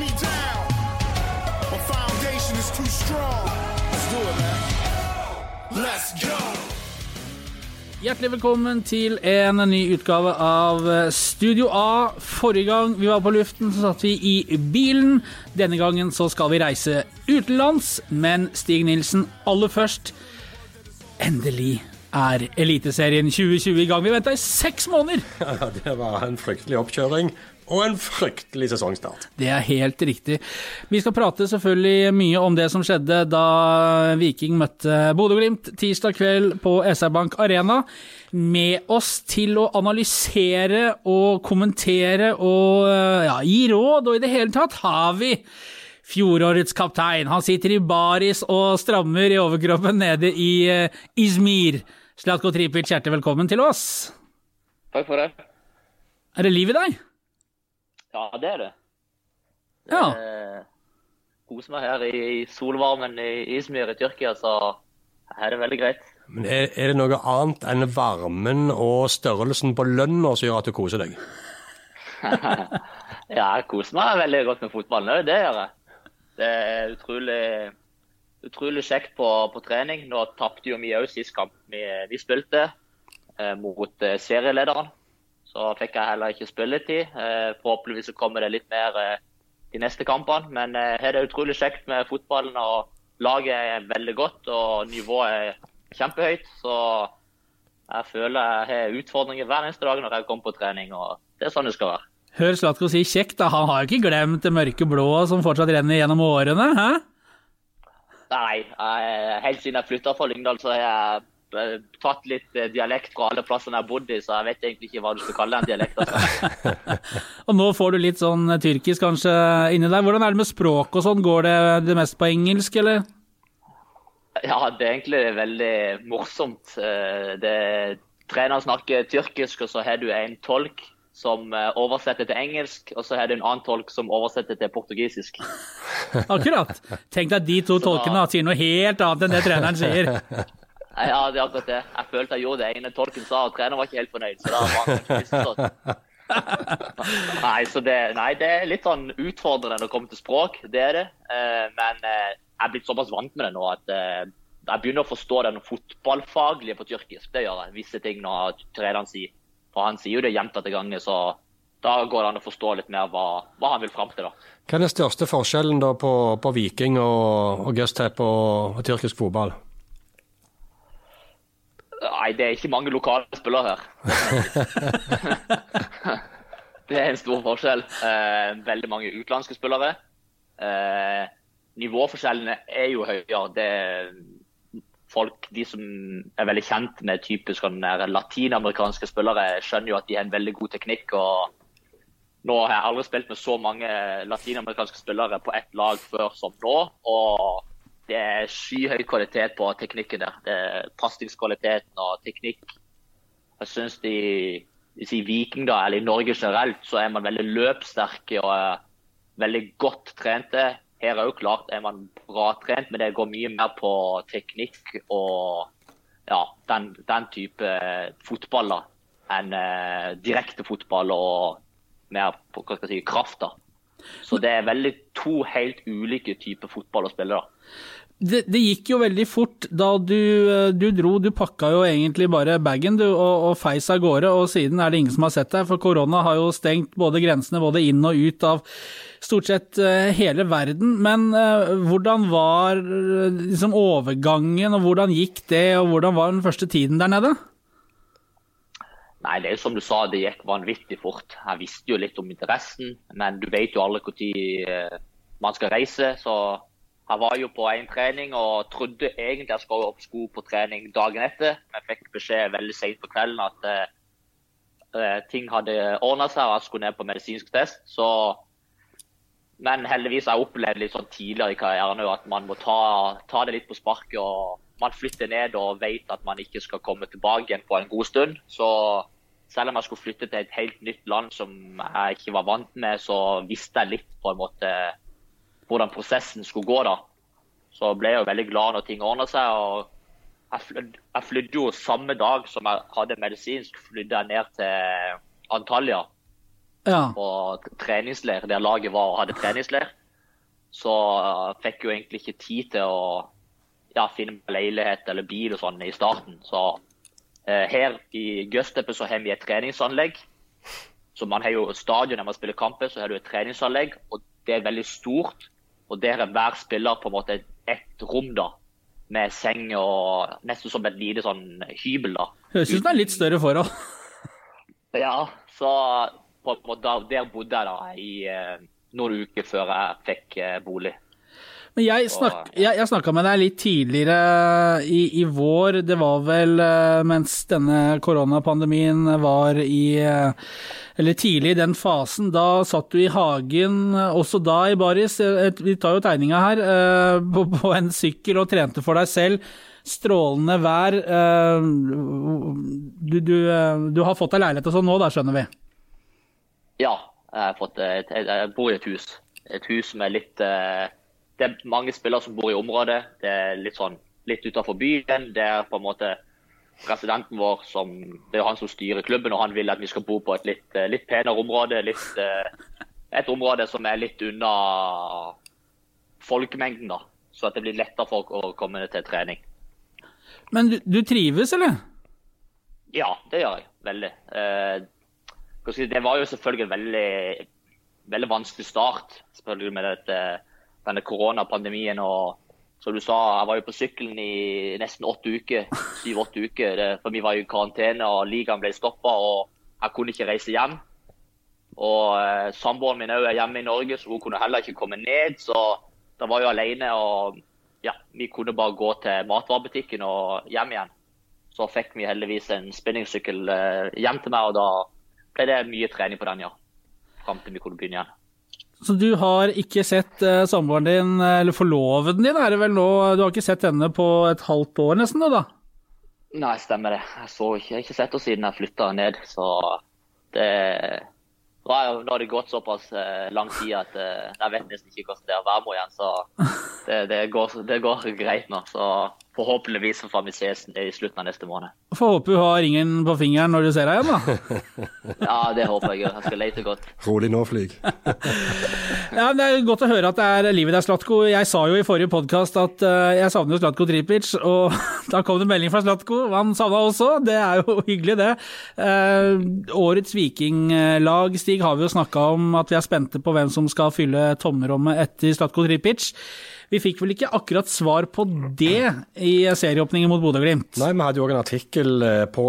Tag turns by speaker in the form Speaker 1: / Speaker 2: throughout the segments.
Speaker 1: me down. My foundation is too strong. Let's do it, man. Let's go.
Speaker 2: Hjertelig velkommen til en ny utgave av Studio A. Forrige gang vi var på luften, så satt vi i bilen. Denne gangen så skal vi reise utenlands, men Stig Nilsen, aller først. Endelig er Eliteserien 2020 i gang. Vi venta i seks måneder!
Speaker 3: Ja, det var en fryktelig oppkjøring og en fryktelig sesongstart.
Speaker 2: Det er helt riktig. Vi skal prate selvfølgelig mye om det som skjedde da Viking møtte Bodø-Glimt tirsdag kveld på SR Bank Arena. Med oss til å analysere og kommentere og ja, gi råd, og i det hele tatt har vi fjorårets kaptein. Han sitter i baris og strammer i overkroppen nede i uh, Izmir. Slatko Tripic, hjertelig velkommen til oss.
Speaker 4: Takk for det.
Speaker 2: Er det liv i deg?
Speaker 4: Ja, det er det.
Speaker 2: Ja.
Speaker 4: Eh, Koser meg her i solvarmen i Izmir i Tyrkia, så her er det veldig greit.
Speaker 3: Men er, er det noe annet enn varmen og størrelsen på lønna som gjør at du koser deg?
Speaker 4: ja, jeg koser meg veldig godt med fotballen òg, det gjør jeg. Det er utrolig, utrolig kjekt på, på trening. Nå tapte jo vi òg sist kamp vi, vi spilte, eh, mot eh, serielederen. Så fikk jeg heller ikke spilletid. Eh, forhåpentligvis så kommer det litt mer eh, de neste kampene. Men jeg her er det utrolig kjekt med fotballen. og Laget er veldig godt og nivået er kjempehøyt. Så jeg føler jeg har utfordringer hver eneste dag når jeg kommer på trening. og Det er sånn det skal være.
Speaker 2: Hør Slatko si kjekt, da. Han har jo ikke glemt det mørke blå som fortsatt renner gjennom årene? hæ?
Speaker 4: Nei, jeg, helt siden jeg flytta fra Lyngdal, så har jeg tatt litt dialekt fra alle plassene jeg har bodd i, så jeg vet egentlig ikke hva du skal kalle en dialekt. Altså.
Speaker 2: og nå får du litt sånn tyrkisk kanskje inni deg. Hvordan er det med språk og sånn? Går det det mest på engelsk, eller?
Speaker 4: Ja, det er egentlig veldig morsomt. Det, treneren snakker tyrkisk, og så har du en tolk som oversetter til engelsk, og så har du en annen tolk som oversetter til portugisisk.
Speaker 2: Akkurat. Tenk deg de to tolkene sier noe helt annet enn det treneren sier.
Speaker 4: Ja, det er akkurat det. Jeg følte jeg gjorde det ene tolken sa, og treneren var ikke helt fornøyd. Så da var han misforstått. Nei, så det, nei, det er litt sånn utfordrende når det kommer til språk, det er det. Men jeg er blitt såpass vant med det nå at jeg begynner å forstå den fotballfaglige på tyrkisk. Det gjør jeg. Visse ting når treneren sier. For han sier jo det gjentatte ganger, så da går det an å forstå litt mer hva, hva han vil fram til. da.
Speaker 3: Hva er den største forskjellen da på, på Viking og, og Gustep og, og tyrkisk fotball?
Speaker 4: Nei, det er ikke mange lokale spillere her. det er en stor forskjell. Eh, veldig mange utenlandske spillere. Eh, nivåforskjellene er jo høyere. Det er folk, De som er veldig kjent med typisk latinamerikanske spillere, skjønner jo at de har en veldig god teknikk. og Nå har jeg aldri spilt med så mange latinamerikanske spillere på ett lag før som nå. og det er skyhøy kvalitet på teknikken der. Det er Pasningskvaliteten og teknikk. Jeg syns de, sier Viking, da, eller i Norge generelt, så er man veldig løpssterke og er veldig godt trente. Her er jo klart er man bra trent, men det går mye mer på teknikk og ja, den, den type fotball da, enn uh, direkte fotball og mer på hva skal jeg si, kraft. da. Så det er veldig to helt ulike typer fotball å spille. da.
Speaker 2: Det, det, gikk jo veldig fort da du, du, dro. Du pakka jo egentlig bare bagen du, og, og feis av gårde, og siden er det ingen som har sett deg. For korona har jo stengt både grensene både inn og ut av stort sett hele verden. Men uh, hvordan var liksom, overgangen, og hvordan gikk det, og hvordan var den første tiden der nede?
Speaker 4: Nei, det er som du sa, det gikk vanvittig fort. Jeg visste jo litt om interessen, men du vet jo aldri når man skal reise. så jeg var jo på en trening og trodde egentlig jeg skulle opp sko på trening dagen etter. Men fikk beskjed veldig sent på kvelden at uh, ting hadde ordna seg og jeg skulle ned på medisinsk test. Så, men heldigvis har jeg opplevd litt sånn tidligere i karrieren at man må ta, ta det litt på sparket. og Man flytter ned og vet at man ikke skal komme tilbake igjen på en god stund. Så selv om jeg skulle flytte til et helt nytt land som jeg ikke var vant med, så visste jeg litt på en måte hvordan prosessen skulle gå. da. Så ble jeg jo veldig glad når ting ordna seg. og jeg flydde, jeg flydde, jo samme dag som jeg hadde medisinsk, flydde jeg ned til Antalya.
Speaker 2: Ja.
Speaker 4: på treningsleir, der laget var og hadde treningsleir, så jeg fikk jo egentlig ikke tid til å ja, finne leilighet eller bil og sånn i starten. Så eh, her i Gøstepe så har vi et treningsanlegg. Så man har jo stadion der man spiller kamper, så har du et treningsanlegg, og det er veldig stort. Og der er hver spiller på en måte ett rom, da. Med seng og nesten som et lite sånn hybel, da.
Speaker 2: Høres ut som det er litt større forhold.
Speaker 4: Ja, så på en måte, der bodde jeg da i eh, noen uker før jeg fikk eh, bolig.
Speaker 2: Men jeg, snak, jeg, jeg snakka med deg litt tidligere i, i vår. Det var vel eh, mens denne koronapandemien var i eh, Eller tidlig i den fasen. Da satt du i hagen, eh, også da i baris. Vi tar jo tegninga her. På, på en sykkel og trente for deg selv. Strålende vær. Du, du, du har fått deg leilighet og sånn nå, da, skjønner vi?
Speaker 4: Ja, jeg, har fått et, jeg bor i et hus. Et hus med litt eh, Det er mange spillere som bor i området. Det er litt sånn litt utenfor byen. Det er på en måte presidenten vår som Det er jo han som styrer klubben, og han vil at vi skal bo på et litt, eh, litt penere område. Litt, eh, et område som er litt unna folkemengden, da. Så at det blir lettere for folk å komme til trening.
Speaker 2: Men du, du trives, eller?
Speaker 4: Ja, det gjør jeg. Veldig. Eh, det var jo selvfølgelig en veldig, veldig vanskelig start selvfølgelig med dette, denne koronapandemien. og som du sa, jeg var jo på sykkelen i nesten åtte uker. Syv-åtte uker. Det, for vi var i karantene, og ligaen ble stoppa. Jeg kunne ikke reise hjem. Og eh, samboeren min er hjemme i Norge, så hun kunne heller ikke komme ned. Så da var jeg alene. Og ja, vi kunne bare gå til matvarebutikken og hjem igjen. Så fikk vi heldigvis en spinningsykkel eh, hjem til meg, og da ble det mye trening på den, ja. Fram til vi kunne begynne igjen.
Speaker 2: Så du har ikke sett uh, samboeren din, eh, eller forloveden din er det vel nå, du har ikke sett henne på et halvt år nesten da?
Speaker 4: Nei, stemmer det. Jeg så ikke, jeg har ikke sett henne siden jeg flytta ned, så det nå har, det gått såpass eh, lang tid at eh, jeg vet nesten ikke hvordan det er å være med igjen. Så det, det, går, det går greit nå. Så forhåpentligvis så får vi ses i slutten av neste måned.
Speaker 2: Får håpe du har ringen på fingeren når du ser deg igjen, da.
Speaker 4: Ja, det håper jeg. Jeg skal lete godt.
Speaker 5: Rolig nå, Flyg.
Speaker 2: Ja, men Det er godt å høre at det er livet der, Slatko. Jeg sa jo i forrige podkast at eh, jeg savner Slatko Tripic, og da kom det melding fra Slatko. Han savna også, det er jo hyggelig, det. Eh, årets vikinglag, Stig, har vi jo snakka om at vi er spente på hvem som skal fylle tomrommet etter Slatko Tripic. Vi fikk vel ikke akkurat svar på det i serieåpningen mot Bodø-Glimt.
Speaker 3: Nei, vi hadde jo en artikkel eh, på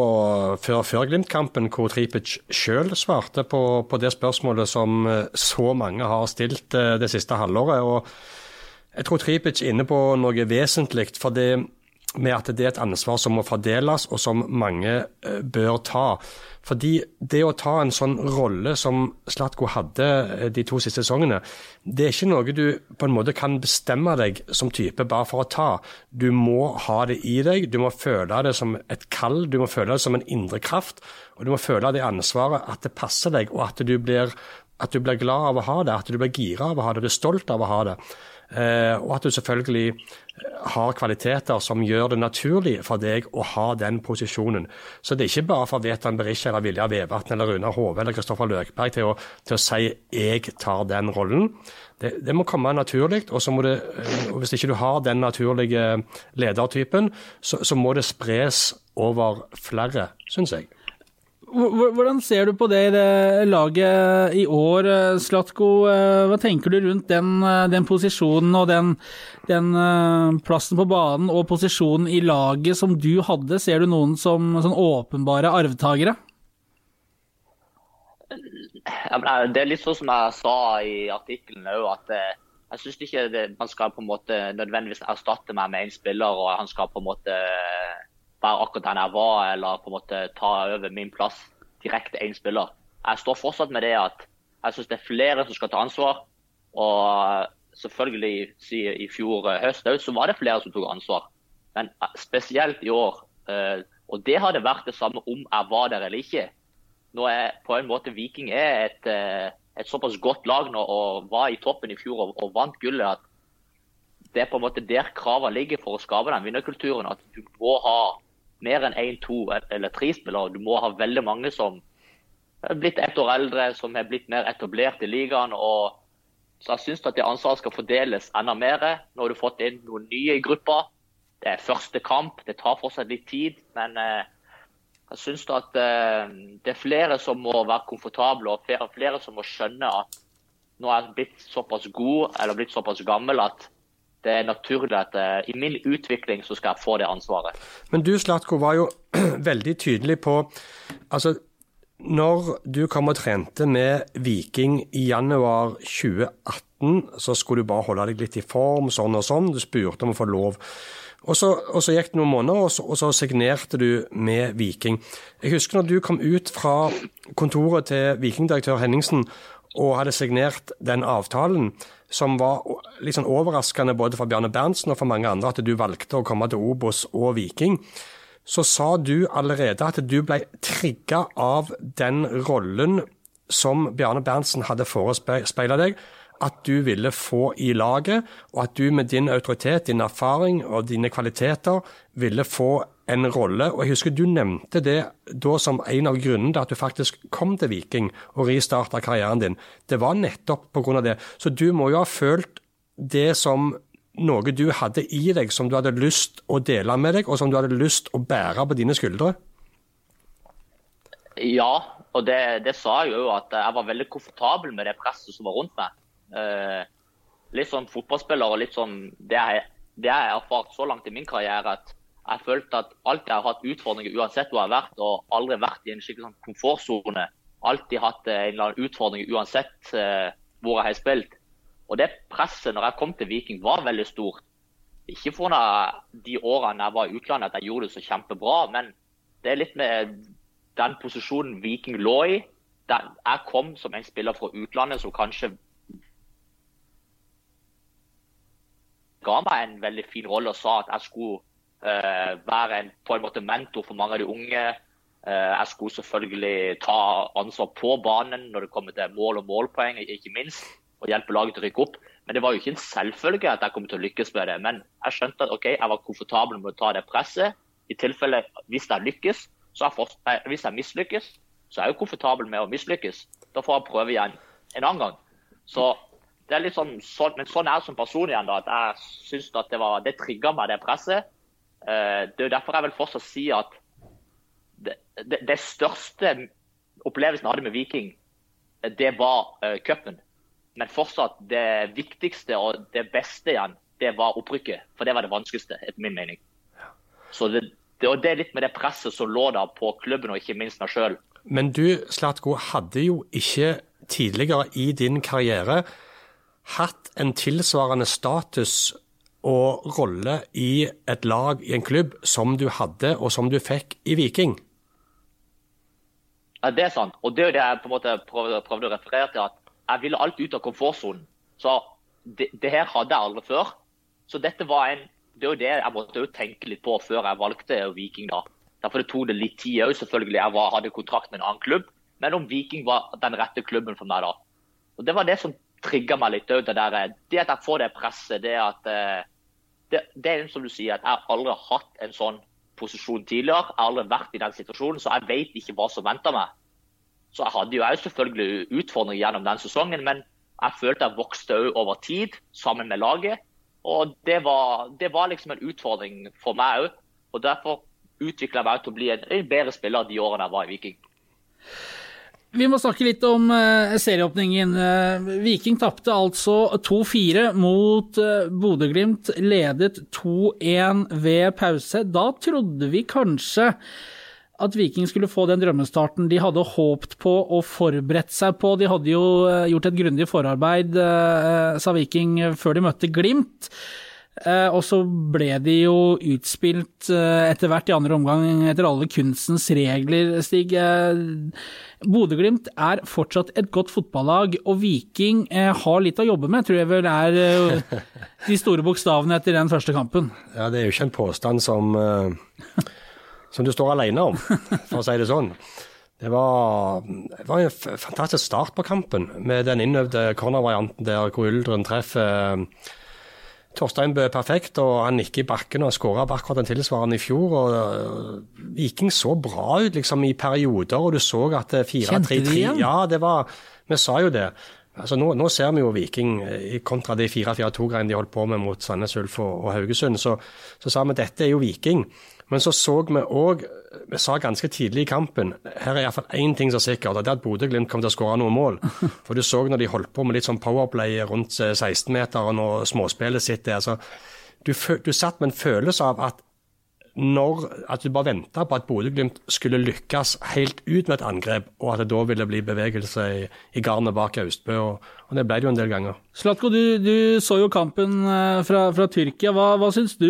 Speaker 3: før, før Glimt-kampen hvor Tripic sjøl svarte på, på det spørsmålet som eh, så mange har stilt eh, det siste halvåret. og Jeg tror Tripic er inne på noe vesentlig. for det med at det er et ansvar som må fordeles, og som mange bør ta. Fordi det å ta en sånn rolle som Slatko hadde eh, de to siste sesongene, det er ikke noe du på en måte kan bestemme deg som type bare for å ta. Du må ha det i deg, du må føle det som et kall, du må føle det som en indre kraft, og du må føle det ansvaret at det passer deg, og at du blir, at du blir glad av å ha det, at du blir gira av å ha det, du er stolt av å ha det. Eh, og at du selvfølgelig har kvaliteter som gjør det naturlig for deg å ha den posisjonen. Så det er ikke bare for Vetan Berisha eller Vilja Vevatn eller Runar Hove eller Kristoffer Løkberg til å, til å si 'jeg tar den rollen'. Det, det må komme naturlig. Og det, og hvis ikke du har den naturlige ledertypen, så, så må det spres over flere, syns jeg.
Speaker 2: Hvor- Hvordan ser du på det i det laget i år, eh, Slatko? Eh, Hva tenker du rundt den, eh, den posisjonen og den, den plassen på banen og posisjonen i laget som du hadde? Ser du noen som sånn åpenbare arvtakere?
Speaker 4: Ja, Det er litt sånn som jeg sa i artikkelen òg, at jeg syns ikke det, man skal på en måte nødvendigvis erstatte meg med en spiller, og han skal på en måte være akkurat den jeg var, eller på en måte ta over min plass direkte én spiller. Jeg står fortsatt med det at jeg syns det er flere som skal ta ansvar. Og selvfølgelig i fjor eh, høst òg, så var det flere som tok ansvar. Men eh, spesielt i år. eh, Og det hadde vært det samme om jeg var der eller ikke nå er på en måte Viking er et, et såpass godt lag nå og var i toppen i fjor og, og vant gullet at det er på en måte der kravene ligger for å skape den vinnerkulturen. At du må ha mer enn én, to eller tre spillere. Du må ha veldig mange som er blitt ett år eldre, som er blitt mer etablert i ligaen. og så jeg syns at det ansvaret skal fordeles enda mer. Nå har du fått inn noen nye i gruppa. Det er første kamp, det tar fortsatt litt tid. Men eh, jeg syns at eh, det er flere som må være komfortable, og flere, flere som må skjønne at nå er jeg blitt såpass god eller blitt såpass gammel at det er naturlig at uh, i min utvikling så skal jeg få det ansvaret.
Speaker 3: Men du Slatko var jo veldig tydelig på altså når du kom og trente med Viking i januar 2018, så skulle du bare holde deg litt i form, sånn og sånn. Du spurte om å få lov. Og så, og så, gikk det noen måneder, og så, og så, signerte du med Viking. Jeg husker når du kom ut fra kontoret til vikingdirektør Henningsen og hadde signert den avtalen, som var litt sånn overraskende både for Bjarne Berntsen og for mange andre, at du valgte å komme til Obos og Viking, så sa du allerede at du ble trigga av den rollen som Bjarne Berntsen hadde forespeila deg at du ville få i laget, og at du med din autoritet, din erfaring og dine kvaliteter ville få en rolle. Og Jeg husker du nevnte det da som en av grunnene til at du faktisk kom til Viking og restarta karrieren din. Det var nettopp pga. det. Så du må jo ha følt det som noe du hadde i deg, som du hadde lyst å dele med deg, og som du hadde lyst å bære på dine skuldre?
Speaker 4: Ja, og det, det sa jeg jo at jeg var veldig komfortabel med det presset som var rundt meg. Eh, litt sånn fotballspiller og litt sånn Det jeg, har erfart så langt i min karriere, at jeg følte at alltid har hatt utfordringer uansett hvor jeg har vært, og aldri vært i en skikkelig sånn komfortsone. Alltid hatt eh, en eller annen utfordring uansett uh, hvor jeg har spilt. Og det presset når jeg kom til Viking var veldig stort. Ikke for de årene jeg var i utlandet at jeg gjorde det så kjempebra, men det er litt med den posisjonen Viking lå i. Jeg kom som en spiller fra utlandet som kanskje ga meg en veldig fin rolle og sa at jeg skulle være en, på en måte mentor for mange av de unge. Uh, jeg skulle selvfølgelig ta ansvar på banen når det kommer til mål og målpoeng, ikke minst. Og hjelpe laget til å rykke opp. Men det var jo ikke en selvfølge at jeg kom til å lykkes med det. Men jeg skjønte at ok, jeg var komfortabel med å ta det presset. I tilfelle hvis jeg lykkes, så for, eh, hvis jeg mislykkes, så er jeg jo komfortabel med å mislykkes. Da får jeg prøve igjen en annen gang. Så det er litt sånn, sånn, men sånn er jeg som person igjen. da, at Jeg syns at det, var, det trigga meg, det presset. Eh, det er derfor jeg vil fortsatt si at det, det, det største opplevelsen jeg hadde med Viking, det var uh, cupen. Men fortsatt det viktigste og det beste igjen, det var opprykket. For det var det vanskeligste, etter min mening. Så det, det, og det er litt med det presset som lå der på klubben, og ikke minst meg sjøl.
Speaker 3: Men du, Slatko, hadde jo ikke tidligere i din karriere hatt en tilsvarende status og rolle i et lag i en klubb som du hadde, og som du fikk i Viking?
Speaker 4: Ja, Det er sant. Og det er det jeg på en måte prøvde, prøvde å referere til. at Jeg ville alt ut av komfortsonen. Så det, det, her hadde jeg aldri før. Så dette var en Det er jo det jeg måtte jo tenke litt på før jeg valgte Viking. da. Derfor det tok det litt tid òg, selvfølgelig. Jeg var, hadde kontrakt med en annen klubb. Men om Viking var den rette klubben for meg da. Og Det var det som trigger meg litt. Det, der, det at jeg får det presset, det at eh, det, det, er som du sier, at jeg aldri har hatt en sånn posisjon tidligere. Jeg har aldri vært i den situasjonen, så jeg vet ikke hva som venter meg. Så jeg hadde jo selvfølgelig utfordringer gjennom den sesongen, men jeg følte jeg vokste òg over tid sammen med laget. Og det var, det var liksom en utfordring for meg òg. Og derfor utvikla jeg meg til å bli en bedre spiller de årene jeg var i Viking.
Speaker 2: Vi må snakke litt om uh, serieåpningen. Uh, Viking tapte altså 2-4 mot uh, Bodø-Glimt, ledet 2-1 ved pause. Da trodde vi kanskje at Viking skulle få den drømmestarten de hadde håpt på og forberedt seg på. De hadde jo gjort et grundig forarbeid, sa Viking, før de møtte Glimt. Eh, og så ble de jo utspilt eh, etter hvert i andre omgang etter alle kunstens regler, Stig. Eh, Bodø-Glimt er fortsatt et godt fotballag, og Viking har litt å jobbe med, tror jeg vel er de store bokstavene etter den første kampen.
Speaker 3: Ja, det er jo ikke en påstand som, som du står alene om, for å si det sånn. Det var, det var, en fantastisk start på kampen, med den innøvde cornervarianten der hvor Uldren treffer Torstein Bø er perfekt, og han nikker i bakken og skåra akkurat den tilsvarende i fjor. og uh, Viking så bra ut liksom i perioder, og du så at 4-3-3
Speaker 2: Kjente de igjen?
Speaker 3: Ja, det var Vi sa jo det. Altså nå, nå ser vi jo Viking eh, kontra de 4-4-2-greiene de holdt på med mot Sandnes Ulf og, og Haugesund. Så, så sa vi dette er jo Viking. Men så så vi òg Vi sa ganske tidlig i kampen her er iallfall én ting som er sikkert, og det er at Bodø-Glimt kommer til å skåre noen mål. For du så når de holdt på med litt sånn powerplay rundt 16-meteren og småspillet sitt der. så du, du satt med en følelse av at når, at du bare venta på at Bodø-Glimt skulle lykkes helt ut med et angrep, og at det da ville bli bevegelse i, i garnet bak Austbø. Og, og det ble det jo en del ganger.
Speaker 2: Slatko, du, du så jo kampen eh, fra, fra Tyrkia. Hva, hva syns du?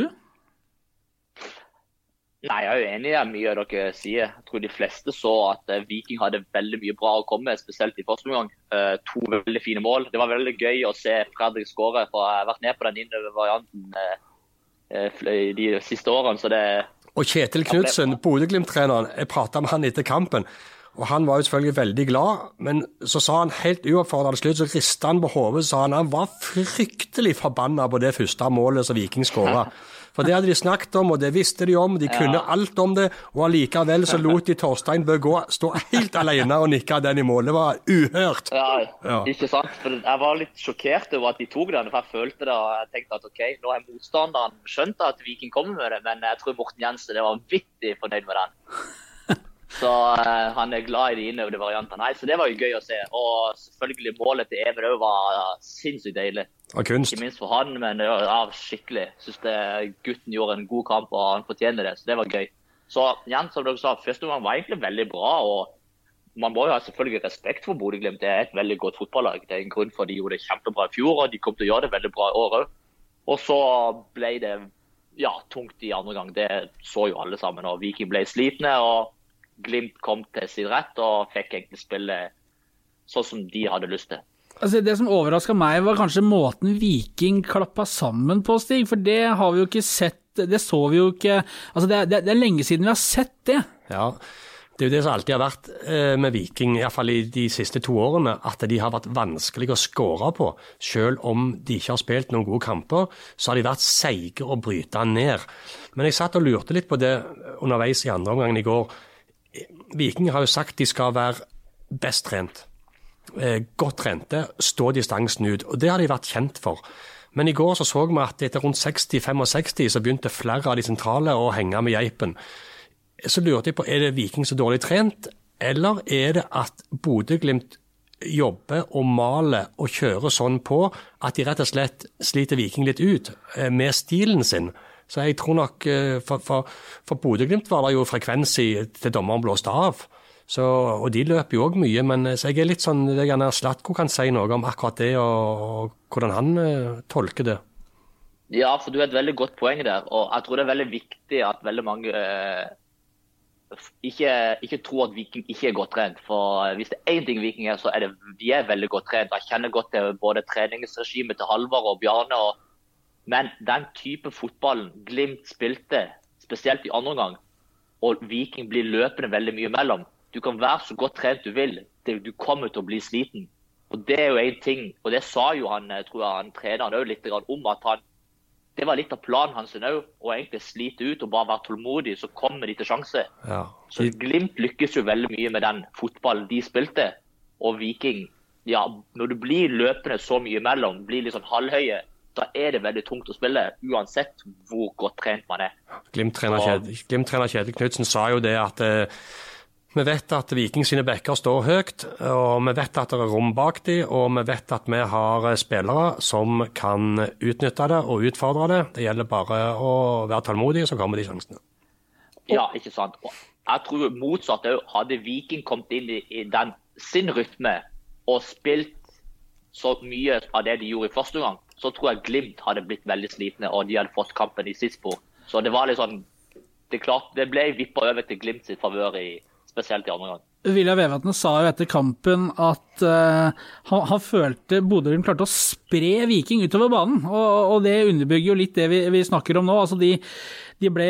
Speaker 4: Nei, Jeg er jo enig i mye av dere sier. Jeg tror de fleste så at eh, Viking hadde veldig mye bra å komme med, spesielt i første omgang. Eh, To veldig fine mål. Det var veldig gøy å se Fredrik skåre. for Jeg har vært med på den innover-varianten eh, de siste årene. så det
Speaker 3: Og Kjetil Knutsen, Bodø-Glimt-treneren, jeg prata med han etter kampen. Og Han var jo selvfølgelig veldig glad, men så sa han helt uoppfordrende slutt, så rista han på hodet sa han han var fryktelig forbanna på det første målet som Viking skåra. For det hadde de snakket om, og det visste de om, de kunne alt om det, og allikevel så lot de Torstein Bø gå, stå helt alene og nikke den i mål. Det var uhørt.
Speaker 4: Ja,
Speaker 3: Ja.
Speaker 4: ikke sant? For Jeg var litt sjokkert over at de tok den. for Jeg følte det, og jeg tenkte at ok, nå har motstanderen skjønt at Viking kommer med det, men jeg tror Morten Jensen var vanvittig fornøyd med den. Så uh, han er glad i de innøvde variantene. Nei, så Det var jo gøy å se. Og selvfølgelig målet til Even òg var sinnssykt deilig.
Speaker 3: Av kunst.
Speaker 4: Ikke minst for han, men ja, skikkelig. Syns gutten gjorde en god kamp og han fortjener det. Så det var gøy. Så igjen, som dere sa, første omgang var egentlig veldig bra. og man må jo ha selvfølgelig respekt for Bodø-Glimt. Det er et veldig godt fotballag. Det er en grunn for at de gjorde det kjempebra i fjor, og de kommer til å gjøre det veldig bra i år òg. Og så ble det ja, tungt i andre gang. Det så jo alle sammen. og Viking ble slitne. og Glimt kom til sin rett og fikk egentlig spille sånn som de hadde lyst til.
Speaker 2: Altså, det som overraska meg, var kanskje måten Viking klappa sammen på, Stig. For det har vi jo ikke sett Det så vi jo ikke Altså, det er, det er lenge siden vi har sett det.
Speaker 3: Ja, det er jo det som alltid har vært eh, med Viking, iallfall i de siste to årene, at de har vært vanskelig å skåre på. Selv om de ikke har spilt noen gode kamper, så har de vært seige å bryte ned. Men jeg satt og lurte litt på det underveis i andre omgangen i går. Viking har jo sagt de skal være best trent. Eh, godt trente, stå distansen ut. Og det har de vært kjent for. Men i går så, så vi at etter rundt 60-65 så begynte flere av de sentrale å henge med geipen. Så lurte jeg på, er det Viking så dårlig trent, eller er det at Bodø-Glimt jobber og maler og kjører sånn på at de rett og slett sliter Viking litt ut eh, med stilen sin? Så jeg tror nok eh, For, for, for Bodø-Glimt var det jo frekvens i til dommeren blåste av. Så, og de løper jo òg mye, men eh, så jeg er litt sånn det er gjerne Slatko kan si noe om akkurat det, og, og hvordan han eh, tolker det.
Speaker 4: Ja, for du har et veldig godt poeng der. Og jeg tror det er veldig viktig at veldig mange eh, ikke, ikke tror at Viking ikke er godt trent. For hvis det er én ting Viking er, så er det de er veldig godt trent. Jeg kjenner godt til både treningsregimet til Halvard og Bjarne. Og, men den type fotballen Glimt spilte, spesielt i andre omgang, og Viking blir løpende veldig mye mellom. Du kan være så godt trent du vil, du kommer til å bli sliten. Og Det er jo en ting, og det sa jo han, jeg tror jeg, han treneren òg litt om, at han det var litt av planen hans òg, å egentlig slite ut og bare være tålmodig, så kommer de til sjanse.
Speaker 3: Ja.
Speaker 4: Så Glimt lykkes jo veldig mye med den fotballen de spilte. Og Viking, ja, når du blir løpende så mye imellom, blir litt sånn halvhøye, da er det veldig tungt å spille, uansett hvor godt trent man er.
Speaker 3: Glimt-trener
Speaker 4: Kjed,
Speaker 3: Kjetil Knutsen sa jo det at eh, vi vet at Viking sine backer står høyt, og vi vet at det er rom bak dem, og vi vet at vi har eh, spillere som kan utnytte det og utfordre det. Det gjelder bare å være tålmodig, så kommer de sjansene.
Speaker 4: Ja, ikke sant. Og jeg tror motsatt òg. Hadde Viking kommet inn i, i den sin rytme og spilt så mye av det de gjorde i første gang, så tror jeg Glimt hadde blitt veldig slitne, og de hadde fått kampen i sist på. Så det var litt sånn Det, klart, det ble vippa over til Glimt sitt favør, spesielt i andre gang.
Speaker 2: Vilja Vevatnet sa jo etter kampen at uh, han, han følte Bodø-Glimt klarte å spre Viking utover banen, og, og det underbygger jo litt det vi, vi snakker om nå. Altså de, de ble,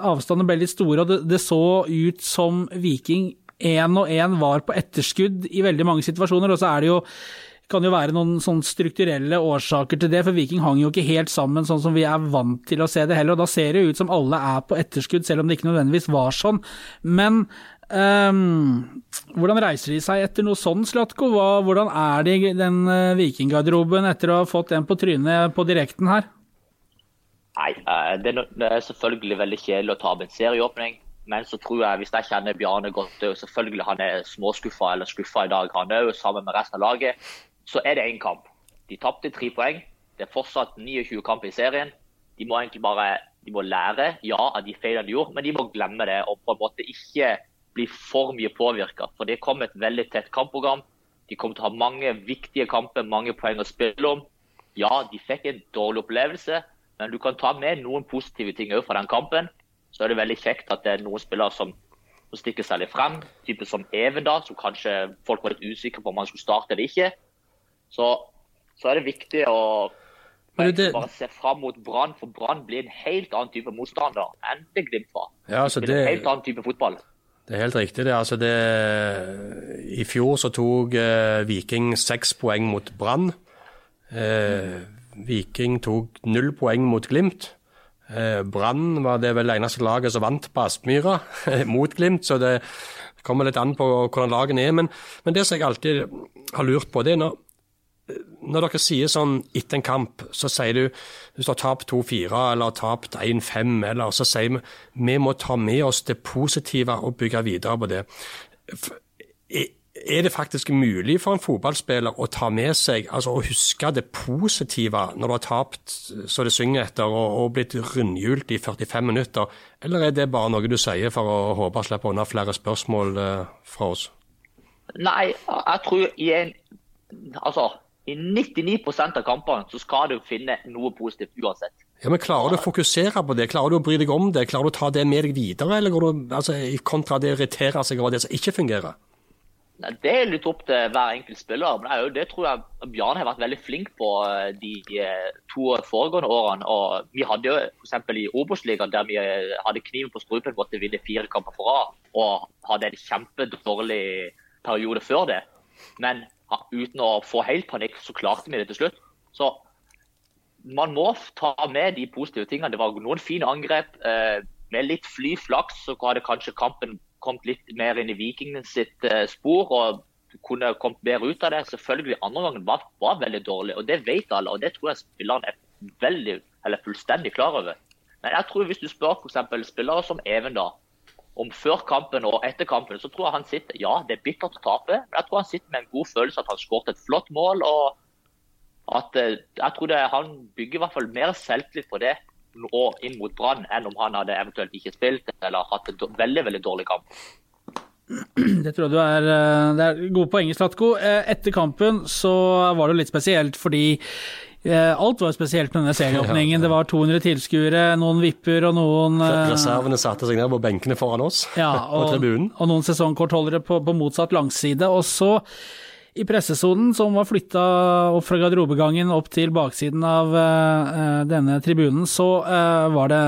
Speaker 2: avstandene ble litt store, og det, det så ut som Viking én og én var på etterskudd i veldig mange situasjoner. Og så er det jo kan jo være noen sånn strukturelle årsaker til det, for Viking hang jo ikke helt sammen sånn som vi er vant til å se det heller. og Da ser det jo ut som alle er på etterskudd, selv om det ikke nødvendigvis var sånn. Men um, hvordan reiser de seg etter noe sånn, Slatko? Hvordan er de, den uh, Vikinggarderoben etter å ha fått en på trynet på direkten her?
Speaker 4: Nei, uh, det, er, er selvfølgelig veldig kjedelig å ta tape en serieåpning. Men så tror jeg, hvis jeg kjenner Bjarne godt, selvfølgelig han er småskuffa eller skuffa i dag, han òg, sammen med resten av laget så er det én kamp. De tapte tre poeng. Det er fortsatt 29 kamper i serien. De må egentlig bare de må lære ja, av de feilene de gjorde, men de må glemme det og på en måte ikke bli for mye påvirka. For det kom et veldig tett kampprogram. De kommer til å ha mange viktige kamper, mange poeng å spille om. Ja, de fikk en dårlig opplevelse, men du kan ta med noen positive ting òg fra den kampen. Så er det veldig kjekt at det er noen spillere som, stikker seg litt frem. Type som Even, da, som kanskje folk var litt usikre på om han skulle starte eller ikke. Så, så er det viktig å det... bare se fram mot Brann, for Brann blir en helt annen type motstander enn det Glimt var.
Speaker 3: Ja, altså
Speaker 4: det blir en helt annen type fotball.
Speaker 3: Det er helt riktig. det. Altså det, I fjor så tok eh, Viking seks poeng mot Brann. Eh, Viking tok null poeng mot Glimt. Eh, Brann var det vel eneste laget som vant på Aspmyra mot Glimt, så det kommer litt an på hvordan lagene er. Men, men det som jeg alltid har lurt på, det er når når dere sier sånn etter en kamp, så sier du hvis du har tapt 2-4 eller tapt 1-5, eller så sier vi vi må ta med oss det positive og bygge videre på det. Er det faktisk mulig for en fotballspiller å ta med seg, altså å huske det positive når du har tapt så det synger etter og, og blitt rundhjult i 45 minutter, eller er det bare noe du sier for å håpe å slippe unna flere spørsmål eh, fra oss?
Speaker 4: Nei, jeg tror i en Altså, i 99% av kampene så skal du finne noe positivt uansett.
Speaker 3: Ja, men Klarer du å fokusere på det? Klarer du å bry deg om det? Klarer du å ta det med deg videre, eller går du altså, kontra det å irritere seg over det som ikke fungerer?
Speaker 4: Nei, Det er litt opp til hver enkelt spiller. men det, tror jeg Bjarne har vært veldig flink på eh, de eh, to foregående årene. Og vi hadde jo f.eks. i Obos-ligaen der vi eh, hadde kniven på strupen måtte vinne fire kamper på rad, og hadde en kjempedårlig periode før det. Men uten å få helt panikk, så klarte vi det til slutt. Så man må ta med de positive tingene. Det var noen fine angrep. Eh, med litt fly flaks så hadde kanskje kampen kommet litt mer inn i Vikingene sitt eh, spor. og kunne kommet bedre ut av det. Selvfølgelig andre gangen var, var veldig dårlig, og det vet alle. og Det tror jeg spillerne er veldig, eller fullstendig klar over. Men jeg tror hvis du spør f.eks. spillere som Even, da, om før kampen og etter kampen, så tror jeg han sitter Ja, det er bittert å tape, men jeg tror han sitter med en god følelse at han skåret et flott mål. og at eh, jeg tror det, Han bygger i hvert fall mer selvtillit på det og inn mot Brann enn om han hadde eventuelt ikke spilt eller hatt en veldig veldig dårlig kamp.
Speaker 2: Det tror jeg du er, eh, det er gode poenger, Slatko. Eh, etter kampen så var det litt spesielt fordi alt var spesielt med denne serieåpningen. Det var 200 tilskuere, noen vipper og noen
Speaker 3: eh, Reservene satte seg ned på benkene foran oss
Speaker 2: ja, og, på tribunen. Og noen sesongkortholdere på, på motsatt langside. Og så i pressesonen, som var flytta opp fra garderobegangen opp til baksiden av uh, denne tribunen, så uh, var det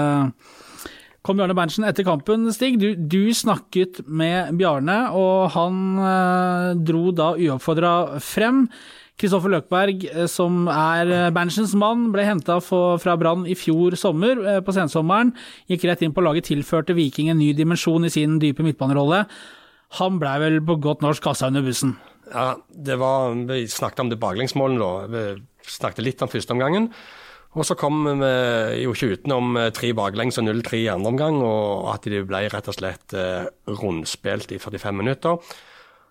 Speaker 2: kom Bjarne Berntsen etter kampen. Stig, du, du snakket med Bjarne, og han uh, dro da uoppfordra frem. Kristoffer Løkberg, eh, som er eh, Berntsens mann, ble henta fra Brann i fjor sommer, eh, på sensommeren. Gikk rett inn på laget, tilførte Viking en ny dimensjon i sin dype midtbanerolle. Han blei vel på godt norsk kassa under bussen?
Speaker 3: Ja, det var, Vi snakket om det baklengsmålet da. Vi snakket litt om førsteomgangen. Og så kom vi jo ikke utenom tre baklengs og 0-3 i andre omgang, og at de ble rett og slett rundspilt i 45 minutter.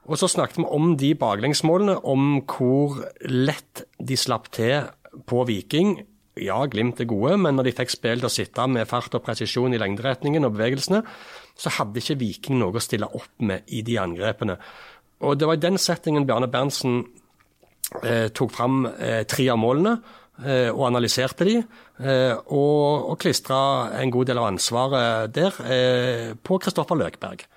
Speaker 3: Og så snakket vi om de baklengsmålene, om hvor lett de slapp til på Viking. Ja, Glimt er gode, men når de fikk spill til å sitte med fart og presisjon i lengderetningen og bevegelsene, så hadde ikke Viking noe å stille opp med i de angrepene. Og det var i den settingen Bjarne Berntsen eh, tok fram eh, tre av målene eh, og analyserte de, eh, og, og klistra en god del av ansvaret der eh, på Kristoffer Løkberg.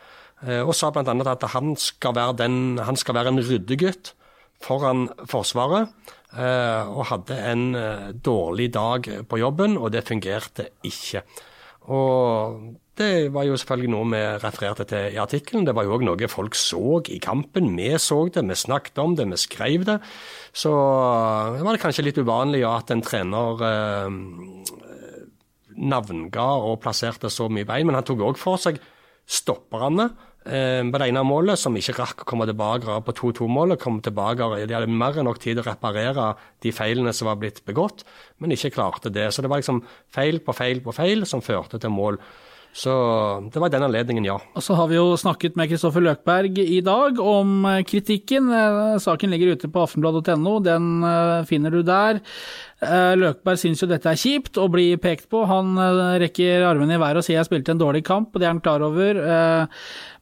Speaker 3: Eh, og sa bl.a. at han skal, være den, han skal være en ryddegutt foran Forsvaret. Eh, og hadde en eh, dårlig dag på jobben, og det fungerte ikke. Og det var jo selvfølgelig noe vi refererte til i artikkelen. Det var jo òg noe folk så i kampen. Vi så det, vi snakket om det, vi skrev det. Så det var det kanskje litt uvanlig at en trener eh, navnga og plasserte så mye bein, men han tok òg for seg stopperne på det ene målet, som ikke rakk å komme tilbake på 2-2-målet. kom tilbake, De hadde mer enn nok tid å reparere de feilene som var blitt begått, men ikke klarte det. Så det var liksom feil på feil på feil som førte til mål. Så det var den anledningen, ja.
Speaker 2: Og så har vi jo snakket med Kristoffer Løkberg i dag om eh, kritikken. Eh, saken ligger ute på aftenblad.no, den eh, finner du der. Løkberg syns jo dette er kjipt å bli pekt på. Han rekker armene i været og sier jeg spilte en dårlig kamp, og det er han klar over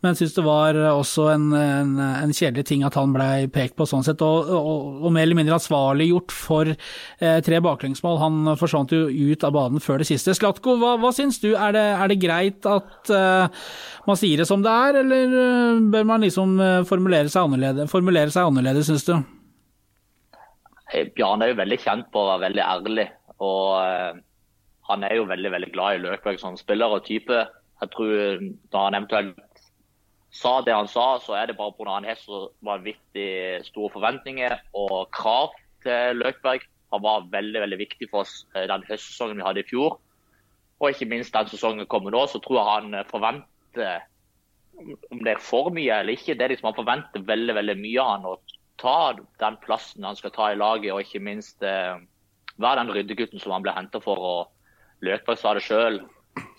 Speaker 2: men syns det var også en, en, en, kjedelig ting at han blei pekt på sånn sett, og, og, og, mer eller mindre ansvarliggjort for eh, tre baklengsmål. Han forsvant jo ut av banen før det siste. Slatko, hva, hva syns du, er det, er det greit at eh, man sier det som det er, eller eh, bør man liksom eh, formulere seg annerledes, formulere syns du?
Speaker 4: Bjarne er jo veldig kjent på å være veldig ærlig. og uh, Han er jo veldig veldig glad i Løkberg som spiller og type. Jeg tror Da han eventuelt sa det han sa, så er det bare pga. han har så vanvittig store forventninger og krav til Løkberg. Han var veldig veldig viktig for oss eh, den høstsesongen vi hadde i fjor. Og ikke minst den sesongen kommer nå, så tror jeg han eh, forventer om det er for mye eller ikke, det er liksom han forventer veldig veldig mye av han å ta den plassen han skal ta i laget, og ikke minst eh, være den ryddegutten som han ble henta for. og Løkberg sa det sjøl.